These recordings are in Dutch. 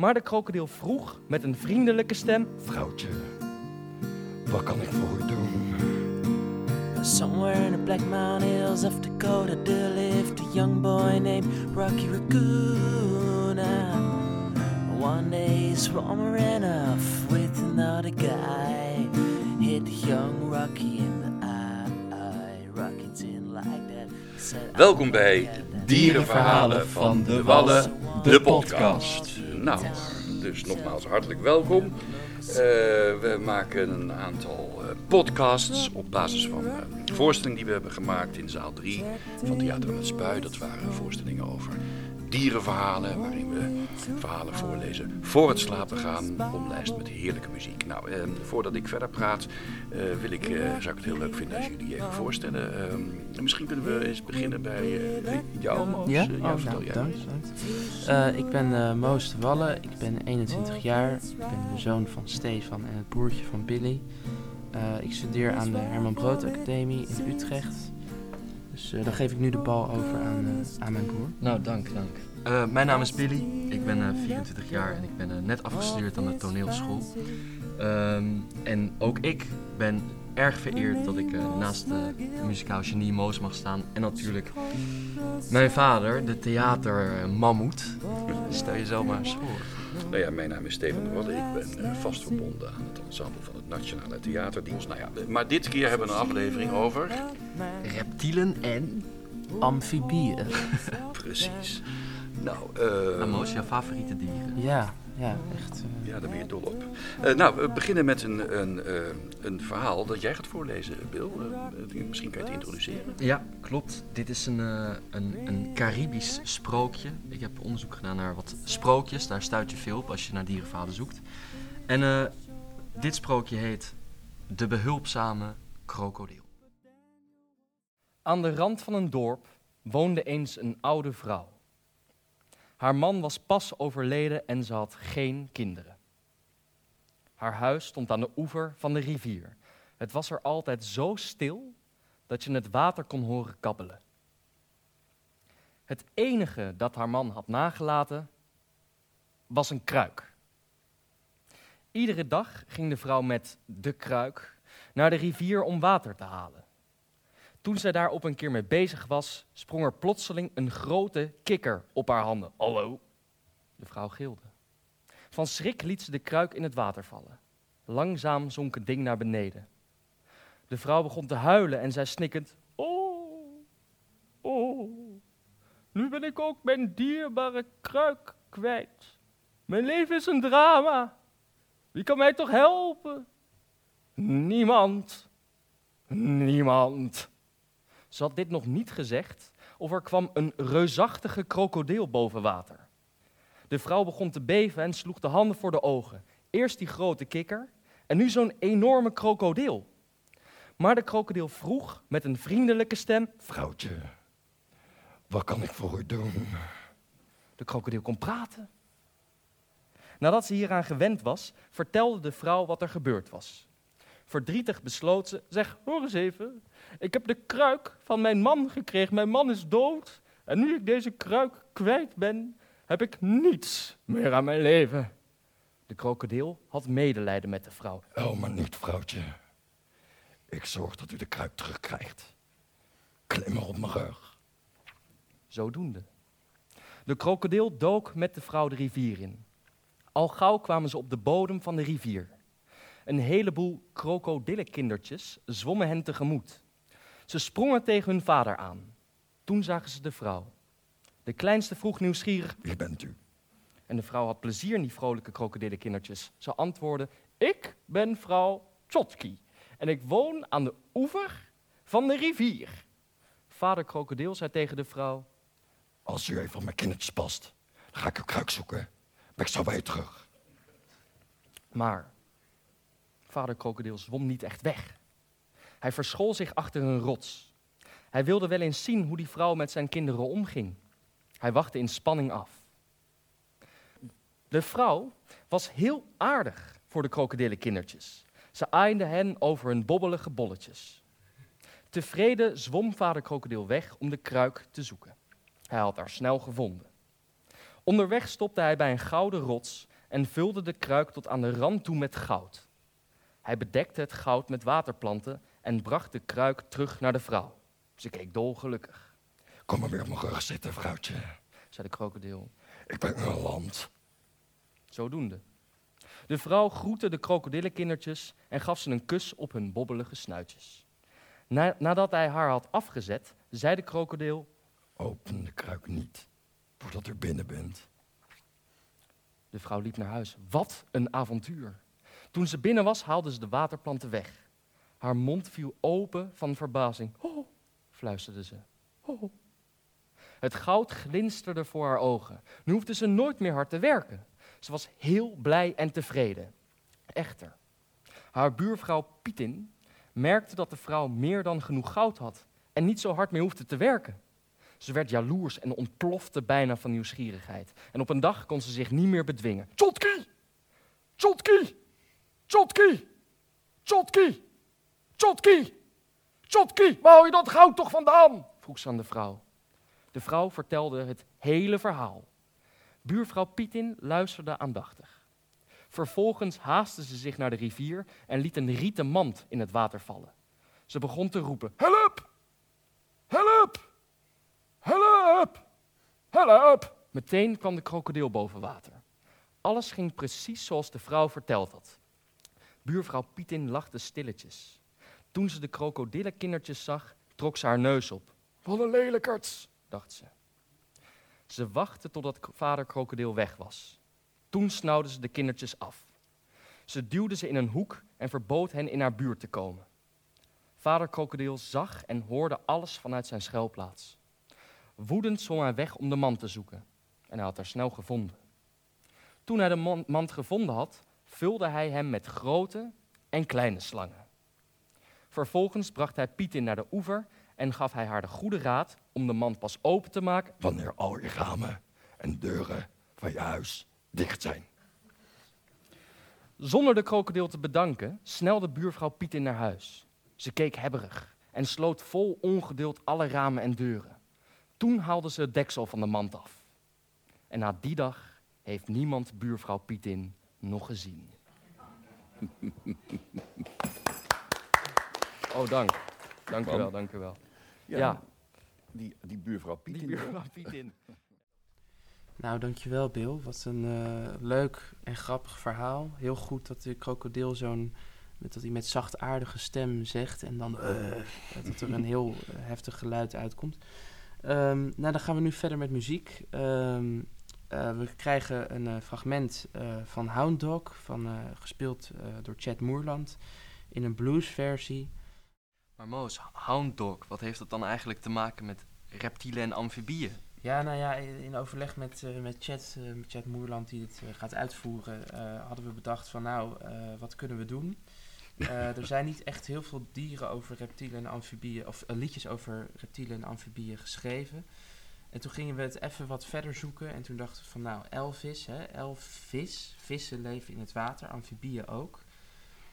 Maar de krokodil vroeg met een vriendelijke stem: Vrouwtje, wat kan ik voor u doen? Somewhere in the Black Mountain Hills of Dakota, there lived a young boy named Rocky Raccoon. And one day his swam ran off with another guy. Hit the young Rocky in the eye. Rocky didn't like that. He said, Welkom "I bij wanna get that." Dierenverhalen van de Wallen, de podcast. Nou, dus nogmaals hartelijk welkom. Eh, we maken een aantal eh, podcasts op basis van eh, voorstellingen die we hebben gemaakt in zaal 3 van Theater aan het Spui. Dat waren voorstellingen over dierenverhalen, waarin we verhalen voorlezen voor het slapen gaan, omlijst met heerlijke muziek. Nou, eh, voordat ik verder praat, eh, wil ik, eh, zou ik het heel leuk vinden als jullie even voorstellen. Eh, misschien kunnen we eens beginnen bij eh, jou, Moos. Ja? Eh, Oh, vertel nou, jij. dank. dank. Eh, ik ben eh Moos de Wallen, ik ben 21 jaar. Ik ben de zoon van Stefan en het broertje van Billy. Eh, ik studeer aan de Herman Brood Academie in Utrecht. Dus eh, dan geef ik nu de bal over aan, eh, aan mijn broer. Nou, dank, dank. Eh, mijn naam is Billy, ik ben eh, 24 jaar en ik ben eh, net afgestudeerd aan de toneelschool. Ehm, en ook ik ben erg vereerd dat ik eh, naast de muzikaal genie Moos mag staan. En natuurlijk mijn vader, de theatermammoet. Stel jezelf maar eens voor. Nou ja, mijn naam is Steven de Wadde. Ik ben eh, vast verbonden aan het ensemble van het Nationale Theaterdienst. Nou ja, eh, maar dit keer hebben we een aflevering over... Reptielen en amfibieën. Precies. Nou, eh, Nou, Moos, jouw favoriete dieren? Ja, ja, echt. eh, ja, daar ben je dol op. Eh, nou, we beginnen met een, een, eh, een verhaal dat jij gaat voorlezen, Bill. Misschien kan je het introduceren. Ja, klopt. Dit is een, eh, een, een Caribisch sprookje. Ik heb onderzoek gedaan naar wat sprookjes. Daar stuit je veel op als je naar dierenverhalen zoekt. En eh, dit sprookje heet De behulpzame krokodil. Aan de rand van een dorp woonde eens een oude vrouw. Haar man was pas overleden en ze had geen kinderen. Haar huis stond aan de oever van de rivier. Het was er altijd zo stil dat je het water kon horen kabbelen. Het enige dat haar man had nagelaten was een kruik. Iedere dag ging de vrouw met de kruik naar de rivier om water te halen. Toen zij daar op een keer mee bezig was, sprong er plotseling een grote kikker op haar handen. Hallo? De vrouw gilde. Van schrik liet ze de kruik in het water vallen. Langzaam zonk het ding naar beneden. De vrouw begon te huilen en zei snikkend: Oh, oh, nu ben ik ook mijn dierbare kruik kwijt. Mijn leven is een drama. Wie kan mij toch helpen? Niemand. Niemand. Ze had dit nog niet gezegd of er kwam een reusachtige krokodil boven water. De vrouw begon te beven en sloeg de handen voor de ogen. Eerst die grote kikker en nu zo'n enorme krokodil. Maar de krokodil vroeg met een vriendelijke stem. Vrouwtje, wat kan ik voor u doen? De krokodil kon praten. Nadat ze hieraan gewend was, vertelde de vrouw wat er gebeurd was. Verdrietig besloot ze: Zeg, hoor eens even. Ik heb de kruik van mijn man gekregen. Mijn man is dood. En nu ik deze kruik kwijt ben, heb ik niets meer aan mijn leven. De krokodil had medelijden met de vrouw. Oh, maar niet, vrouwtje. Ik zorg dat u de kruik terugkrijgt. Klim maar op mijn rug. Zodoende. De krokodil dook met de vrouw de rivier in. Al gauw kwamen ze op de bodem van de rivier. Een heleboel krokodillenkindertjes zwommen hen tegemoet. Ze sprongen tegen hun vader aan. Toen zagen ze de vrouw. De kleinste vroeg nieuwsgierig Wie bent u? en de vrouw had plezier in die vrolijke krokodillenkindertjes. Ze antwoordde, ik ben vrouw Tjotki en ik woon aan de oever van de rivier. Vader krokodil zei tegen de vrouw, Als u even op mijn kindertjes past, dan ga ik uw kruik zoeken. Ben ik zo bij u terug. Maar vader krokodil zwom niet echt weg. Hij verschool zich achter een rots. Hij wilde wel eens zien hoe die vrouw met zijn kinderen omging. Hij wachtte in spanning af. De vrouw was heel aardig voor de krokodillenkindertjes. Ze aaide hen over hun bobbelige bolletjes. Tevreden zwom vader krokodil weg om de kruik te zoeken. Hij had haar snel gevonden. Onderweg stopte hij bij een gouden rots en vulde de kruik tot aan de rand toe met goud. Hij bedekte het goud met waterplanten en bracht de kruik terug naar de vrouw. Ze keek dolgelukkig. Kom maar weer op mijn rug zitten, vrouwtje. zei de krokodil. Ik ben een land. Zodoende. De vrouw groette de krokodillenkindertjes en gaf ze een kus op hun bobbelige snuitjes. Na- nadat hij haar had afgezet, zei de krokodil: Open de kruik niet, voordat u binnen bent. De vrouw liep naar huis. Wat een avontuur. Toen ze binnen was, haalde ze de waterplanten weg. Haar mond viel open van verbazing. Oh, fluisterde ze. Oh. Het goud glinsterde voor haar ogen. Nu hoefde ze nooit meer hard te werken. Ze was heel blij en tevreden. Echter, haar buurvrouw Pietin merkte dat de vrouw meer dan genoeg goud had en niet zo hard meer hoefde te werken. Ze werd jaloers en ontplofte bijna van nieuwsgierigheid. En op een dag kon ze zich niet meer bedwingen. Tjotki! Tjotki! Tjotki! Tjotki! Tjotki! Tjotki! Waar hou je dat goud toch vandaan? vroeg ze aan de vrouw. De vrouw vertelde het hele verhaal. Buurvrouw Pietin luisterde aandachtig. Vervolgens haastte ze zich naar de rivier en liet een rieten mand in het water vallen. Ze begon te roepen. Help! Help! Help! Help! Meteen kwam de krokodil boven water. Alles ging precies zoals de vrouw verteld had. Buurvrouw Pietin lachte stilletjes. Toen ze de krokodillenkindertjes zag, trok ze haar neus op. Wat een lelijkerts. dacht ze. Ze wachtte totdat vader krokodil weg was. Toen snauwde ze de kindertjes af. Ze duwde ze in een hoek en verbood hen in haar buurt te komen. Vader krokodil zag en hoorde alles vanuit zijn schuilplaats. Woedend zwom hij weg om de mand te zoeken. En hij had haar snel gevonden. Toen hij de man- mand gevonden had, vulde hij hem met grote en kleine slangen. Vervolgens bracht hij Pietin naar de oever en gaf hij haar de goede raad om de mand pas open te maken Wanneer al je ramen en deuren van je huis dicht zijn. Zonder de krokodil te bedanken, snelde buurvrouw Pietin naar huis. Ze keek hebberig en sloot vol ongeduld alle ramen en deuren. Toen haalde ze het deksel van de mand af. En na die dag heeft niemand buurvrouw Pietin nog gezien. Oh, dank. Dank u wel, dank u wel. Ja, Die, die buurvrouw die Pieter. buurvrouw Pietin. Nou, dankjewel Bill. Wat een eh, leuk en grappig verhaal. Heel goed dat de krokodil zo'n... met- dat hij met zachtaardige stem zegt en dan... eh, dat er een heel eh, heftig geluid uitkomt. Ehm, nou, dan gaan we nu verder met muziek. Ehm, eh, we krijgen een eh, fragment eh, van Hound Dog, van, gespeeld door Chad Moerland... in een bluesversie. Maar Moos, hound dog, wat heeft dat dan eigenlijk te maken met reptielen en amfibieën? Ja, nou ja, in overleg met, met Chad, met Chad Moerland, die het gaat uitvoeren, hadden we bedacht van nou, wat kunnen we doen? Er zijn niet echt heel veel dieren over reptielen en amfibieën, of liedjes over reptielen en amfibieën geschreven. En toen gingen we het even wat verder zoeken en toen dachten we van nou, Elvis, hè, Elvis, vissen leven in het water, amfibieën ook.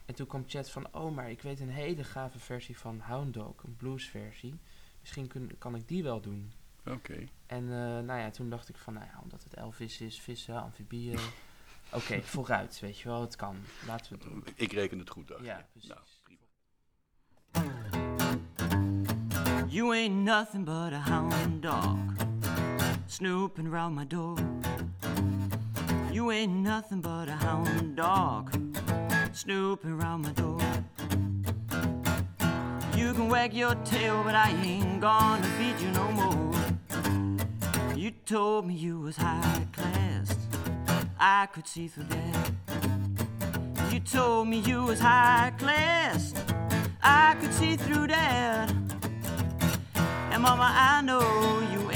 En toen kwam Chad van, oh, maar ik weet een hele gave versie van Hound Dog, een bluesversie. Misschien kun, kan ik die wel doen. Oké. En eh, nou ja, toen dacht ik van, nou ja, omdat het Elvis is, vissen, amfibieën. Oké, vooruit, weet je wel, het kan. Laten we het doen. Ik reken het goed uit. Ja, precies. Nou, prima. You ain't nothing but a hound dog, snooping round my door. You ain't nothing but a hound dog, snooping round my door. You can wag your tail, but I ain't gonna feed you no more. You told me you was high class, I could see through that. You told me you was high class, I could see through that. And mama, I know you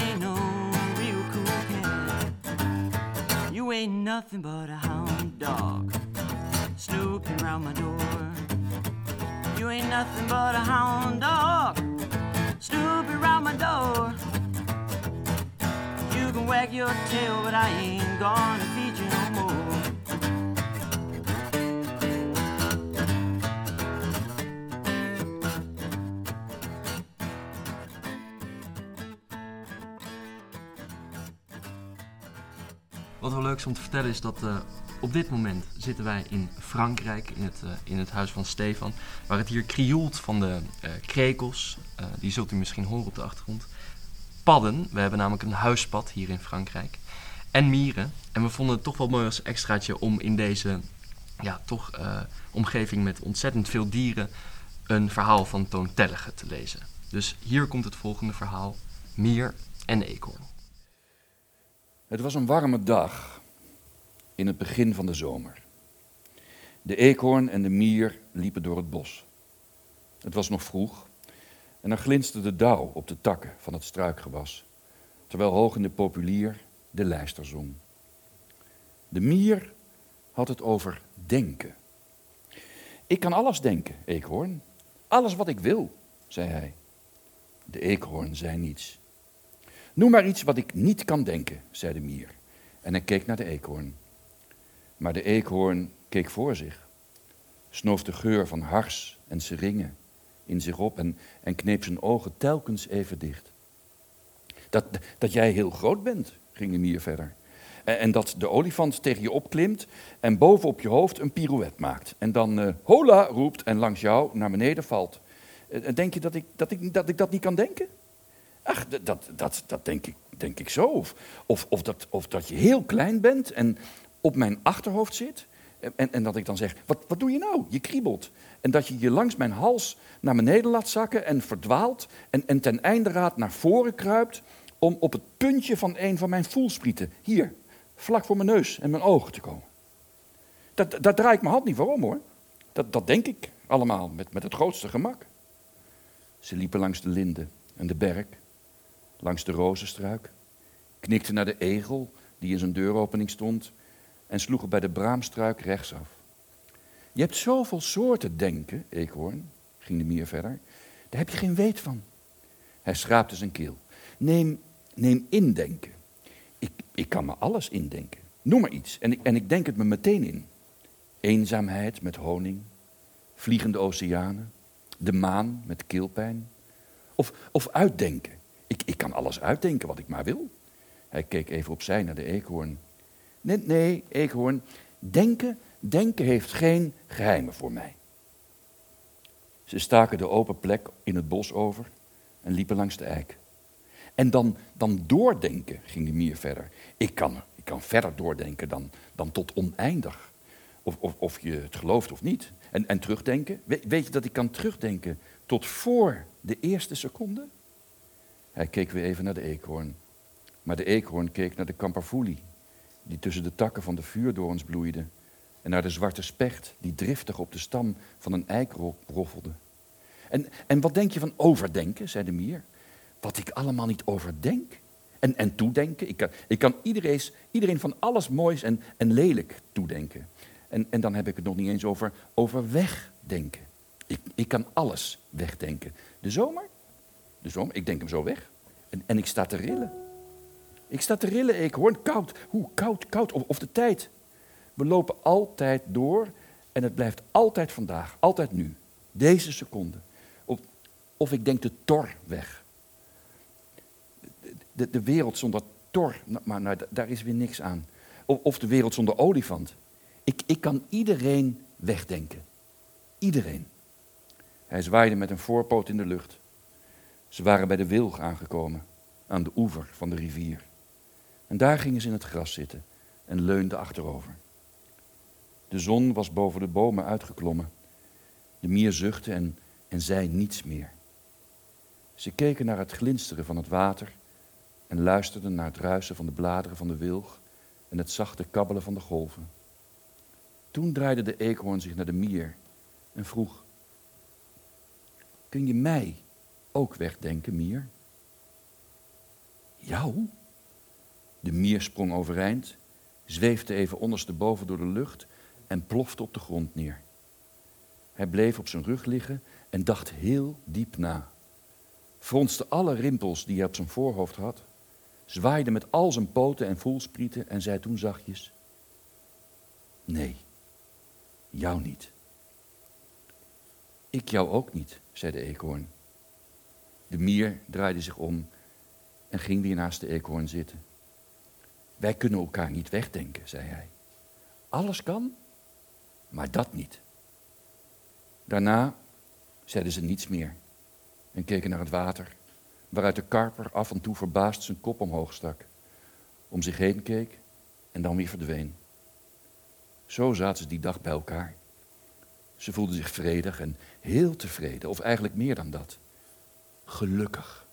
You ain't nothing but a hound dog, snooping around my door. You ain't nothing but a hound dog, snooping around my door. You can wag your tail, but I ain't gonna feed Wat wel leuk is om te vertellen is dat eh, op dit moment zitten wij in Frankrijk, in het, eh, in het huis van Stefan, waar het hier krioelt van de eh, krekels. Die zult u misschien horen op de achtergrond. Padden, we hebben namelijk een huispad hier in Frankrijk. En mieren. En we vonden het toch wel mooi als extraatje om in deze ja, toch, omgeving met ontzettend veel dieren een verhaal van Toon Tellige te lezen. Dus hier komt het volgende verhaal: Mier en Eekhoorn. Het was een warme dag in het begin van de zomer. De eekhoorn en de mier liepen door het bos. Het was nog vroeg en er glinsterde de dauw op de takken van het struikgewas, terwijl hoog in de populier de lijster zong. De mier had het over denken. Ik kan alles denken, eekhoorn. Alles wat ik wil, zei hij. De eekhoorn zei niets. Noem maar iets wat ik niet kan denken, zei de mier. En hij keek naar de eekhoorn. Maar de eekhoorn keek voor zich, snoof de geur van hars en seringen in zich op en, en kneep zijn ogen telkens even dicht. Dat, dat jij heel groot bent, ging de mier verder. En, dat de olifant tegen je opklimt en boven op je hoofd een pirouet maakt. En dan eh, hola roept en langs jou naar beneden valt. Eh, Denk je dat ik dat, ik, dat ik dat niet kan denken? Ach, dat, dat, dat denk, ik, denk ik zo. Of, of, dat, of dat je heel klein bent en op mijn achterhoofd zit. En, en dat ik dan zeg, wat, wat doe je nou? Je kriebelt. En dat je je langs mijn hals naar beneden laat zakken en verdwaalt. En, en ten einde raad naar voren kruipt om op het puntje van een van mijn voelsprieten, hier, vlak voor mijn neus en mijn ogen te komen. Dat, daar draai ik mijn hand niet voor om hoor. Dat, dat denk ik allemaal met, met het grootste gemak. Ze liepen langs de linde en de berk, langs de rozenstruik, knikten naar de egel die in zijn deuropening stond en sloegen bij de braamstruik rechtsaf. Je hebt zoveel soorten denken, eekhoorn, ging de mier verder. Daar heb je geen weet van. Hij schraapte zijn keel. Neem, neem indenken. Ik, ik kan me alles indenken. Noem maar iets en ik, en ik denk het me meteen in. Eenzaamheid met honing, vliegende oceanen, de maan met keelpijn. Of, of uitdenken. Ik, ik kan alles uitdenken wat ik maar wil. Hij keek even opzij naar de eekhoorn. Nee, nee, eekhoorn, denken, denken heeft geen geheimen voor mij. Ze staken de open plek in het bos over en liepen langs de eik. En dan, dan doordenken, ging de mier verder. Ik kan, ik kan verder doordenken dan, dan tot oneindig. Of, of, of je het gelooft of niet. En, en terugdenken. We- weet je dat ik kan terugdenken tot voor de eerste seconde? Hij keek weer even naar de eekhoorn. Maar de eekhoorn keek naar de kamperfoelie, die tussen de takken van de vuurdorens bloeide. En naar de zwarte specht, die driftig op de stam van een eik ro- roffelde. En, en wat denk je van overdenken, zei de mier. Wat ik allemaal niet overdenk. En, en toedenken. Ik kan, ik kan iedereen, iedereen van alles moois en, en lelijk toedenken. En, en dan heb ik het nog niet eens over, over wegdenken. Ik, ik kan alles wegdenken. De zomer? De zomer, ik denk hem zo weg. En, en ik sta te rillen. Ik sta te rillen, ik hoor koud. Hoe koud, koud. Of, of de tijd. We lopen altijd door en het blijft altijd vandaag, altijd nu. Deze seconde. Of, of ik denk de tor weg. De, de wereld zonder tor, maar nou, da- daar is weer niks aan. Of, of de wereld zonder olifant. Ik, ik kan iedereen wegdenken. Iedereen. Hij zwaaide met een voorpoot in de lucht. Ze waren bij de wilg aangekomen, aan de oever van de rivier. En daar gingen ze in het gras zitten en leunden achterover. De zon was boven de bomen uitgeklommen. De mier zuchtte en, en zei niets meer. Ze keken naar het glinsteren van het water en luisterden naar het ruisen van de bladeren van de wilg en het zachte kabbelen van de golven. Toen draaide de eekhoorn zich naar de mier en vroeg: Kun je mij ook wegdenken, mier? Jou? De mier sprong overeind, zweefde even ondersteboven door de lucht en plofte op de grond neer. Hij bleef op zijn rug liggen en dacht heel diep na. Fronste alle rimpels die hij op zijn voorhoofd had, zwaaide met al zijn poten en voelsprieten en zei toen zachtjes: Nee, jou niet. Ik jou ook niet, zei de eekhoorn. De mier draaide zich om en ging weer naast de eekhoorn zitten. Wij kunnen elkaar niet wegdenken, zei hij. Alles kan, maar dat niet. Daarna zeiden ze niets meer en keken naar het water, waaruit de karper af en toe verbaasd zijn kop omhoog stak, om zich heen keek en dan weer verdween. Zo zaten ze die dag bij elkaar. Ze voelden zich vredig en heel tevreden, of eigenlijk meer dan dat. Gelukkig.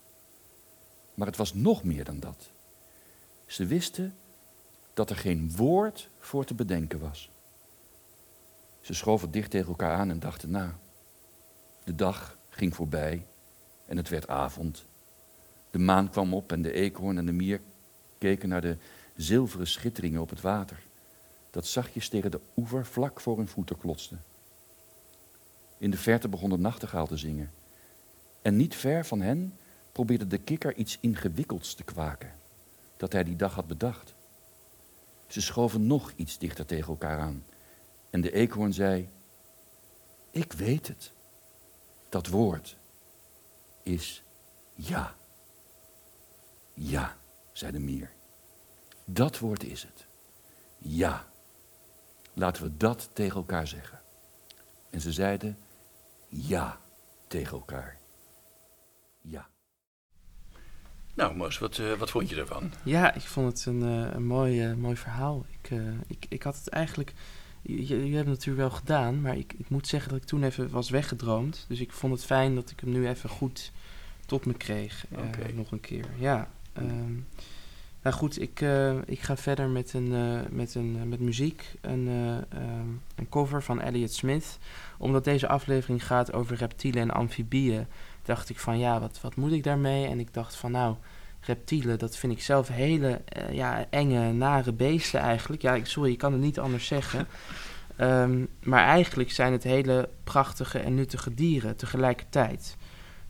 Maar het was nog meer dan dat. Ze wisten dat er geen woord voor te bedenken was. Ze schoven dicht tegen elkaar aan en dachten na. De dag ging voorbij en het werd avond. De maan kwam op en de eekhoorn en de mier keken naar de zilveren schitteringen op het water, dat zachtjes tegen de oever vlak voor hun voeten klotste. In de verte begon de nachtegaal te zingen. En niet ver van hen probeerde de kikker iets ingewikkelds te kwaken, dat hij die dag had bedacht. Ze schoven nog iets dichter tegen elkaar aan. En de eekhoorn zei: Ik weet het. Dat woord is ja. Ja, zei de mier. Dat woord is het. Ja. Laten we dat tegen elkaar zeggen. En ze zeiden ja tegen elkaar. Ja. Nou, Mos, wat, eh, wat vond je ervan? Ja, ik vond het een, eh, een mooi, eh, mooi verhaal. Ik, eh, ik, ik had het eigenlijk. Je, je hebt het natuurlijk wel gedaan, maar ik, ik moet zeggen dat ik toen even was weggedroomd. Dus ik vond het fijn dat ik hem nu even goed tot me kreeg. eh, Oké. nog een keer. Ja. ehm, nou goed, ik, eh, ik ga verder met, een, eh, met, een, met muziek. Een, eh, ehm, een cover van Elliott Smith. Omdat deze aflevering gaat over reptielen en amfibieën, dacht ik van ja, wat, wat moet ik daarmee? En ik dacht van nou, reptielen, dat vind ik zelf hele eh, ja, enge, nare beesten eigenlijk. Ja, ik- sorry, ik kan het niet anders zeggen. Ehm, maar eigenlijk zijn het hele prachtige en nuttige dieren tegelijkertijd.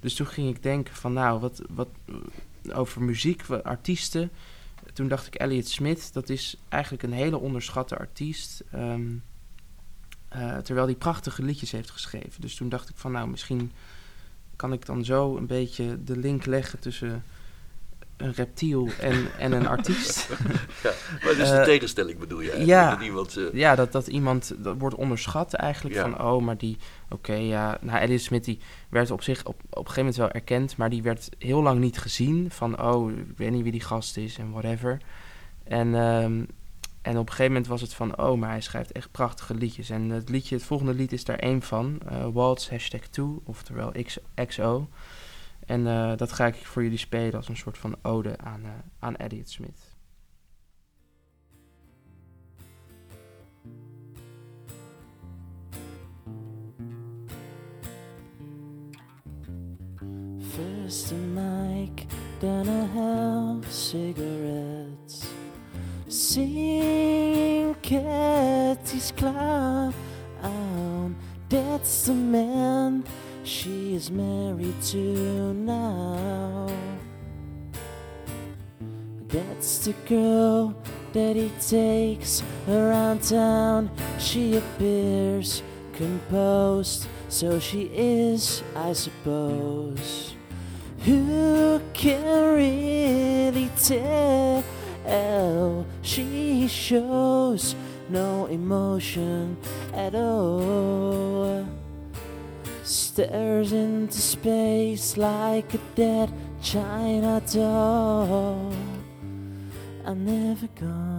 Dus toen ging ik denken van nou, wat, wat eh, over muziek, wat artiesten. Toen dacht ik Elliot Smith, dat is eigenlijk een hele onderschatte artiest. ehm, eh, terwijl hij prachtige liedjes heeft geschreven. Dus toen dacht ik van nou, misschien kan ik dan zo een beetje de link leggen tussen een reptiel en, en een artiest. Maar dus de Eh, tegenstelling bedoel je eigenlijk? ja. Dat iemand, eh, Ja, dat, dat iemand dat wordt onderschat eigenlijk. Ja. Van, oh, maar die... Oké, ja... Nou, Elliot Smith die werd op zich op, op een gegeven moment wel erkend... maar die werd heel lang niet gezien. Van, oh, ik weet niet wie die gast is en whatever. En, ehm, en op een gegeven moment was het van... oh, maar hij schrijft echt prachtige liedjes. En het, liedje, het volgende lied is daar één van. eh Waltz hashtag 2, oftewel XO. En eh, dat ga ik voor jullie spelen als een soort van ode aan, eh aan Elliot Smith. First a mic, then a half cigarettes. Sing Cathy's clown. Um, that's the man she is married to now. That's the girl that he takes around town. She appears composed, so she is, I suppose. Who can really tell? She shows no emotion at all. Stares into space like a dead China doll. I'm never gonna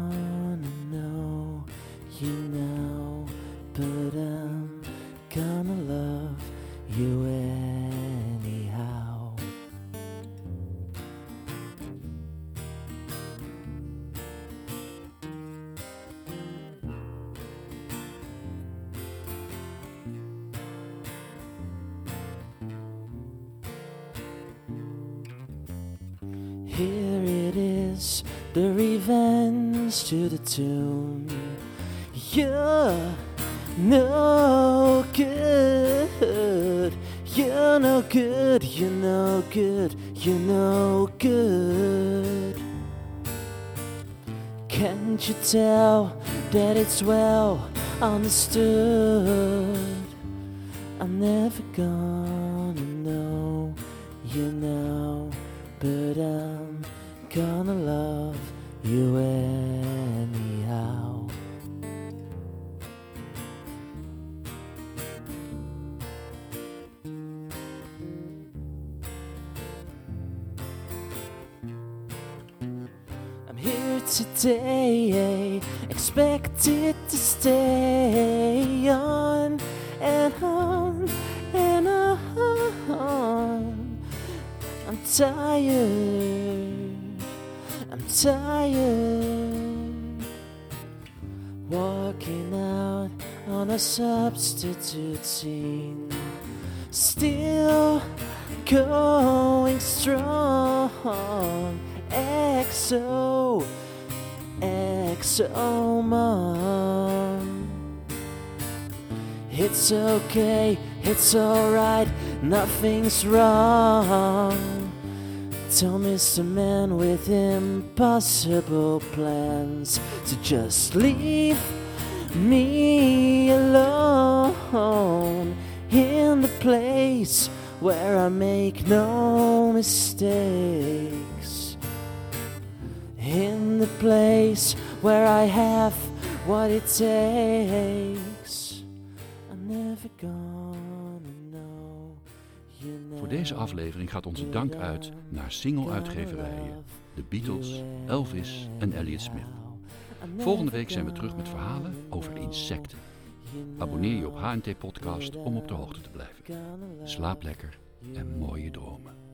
You're no good. You're no good. You're no good. You're no good. Can't you tell that it's well understood? I'm never gonna know you now, but I'm gonna love you anyhow. Today, expected to stay on and on and on. I'm tired, I'm tired. Walking out on a substitute scene, still going strong. XO, XO, oh, mom. It's okay, it's alright, nothing's wrong. Tell Mr. Man with impossible plans to just leave me alone in the place where I make no mistakes. In the place where I have what it takes. I'm never gonna know. Voor deze aflevering gaat onze dank uit naar single-uitgeverijen, de Beatles, Elvis en Elliot Smith. Volgende week zijn we terug met verhalen over insecten. Abonneer je op HNT Podcast om op de hoogte te blijven. Slaap lekker en mooie dromen.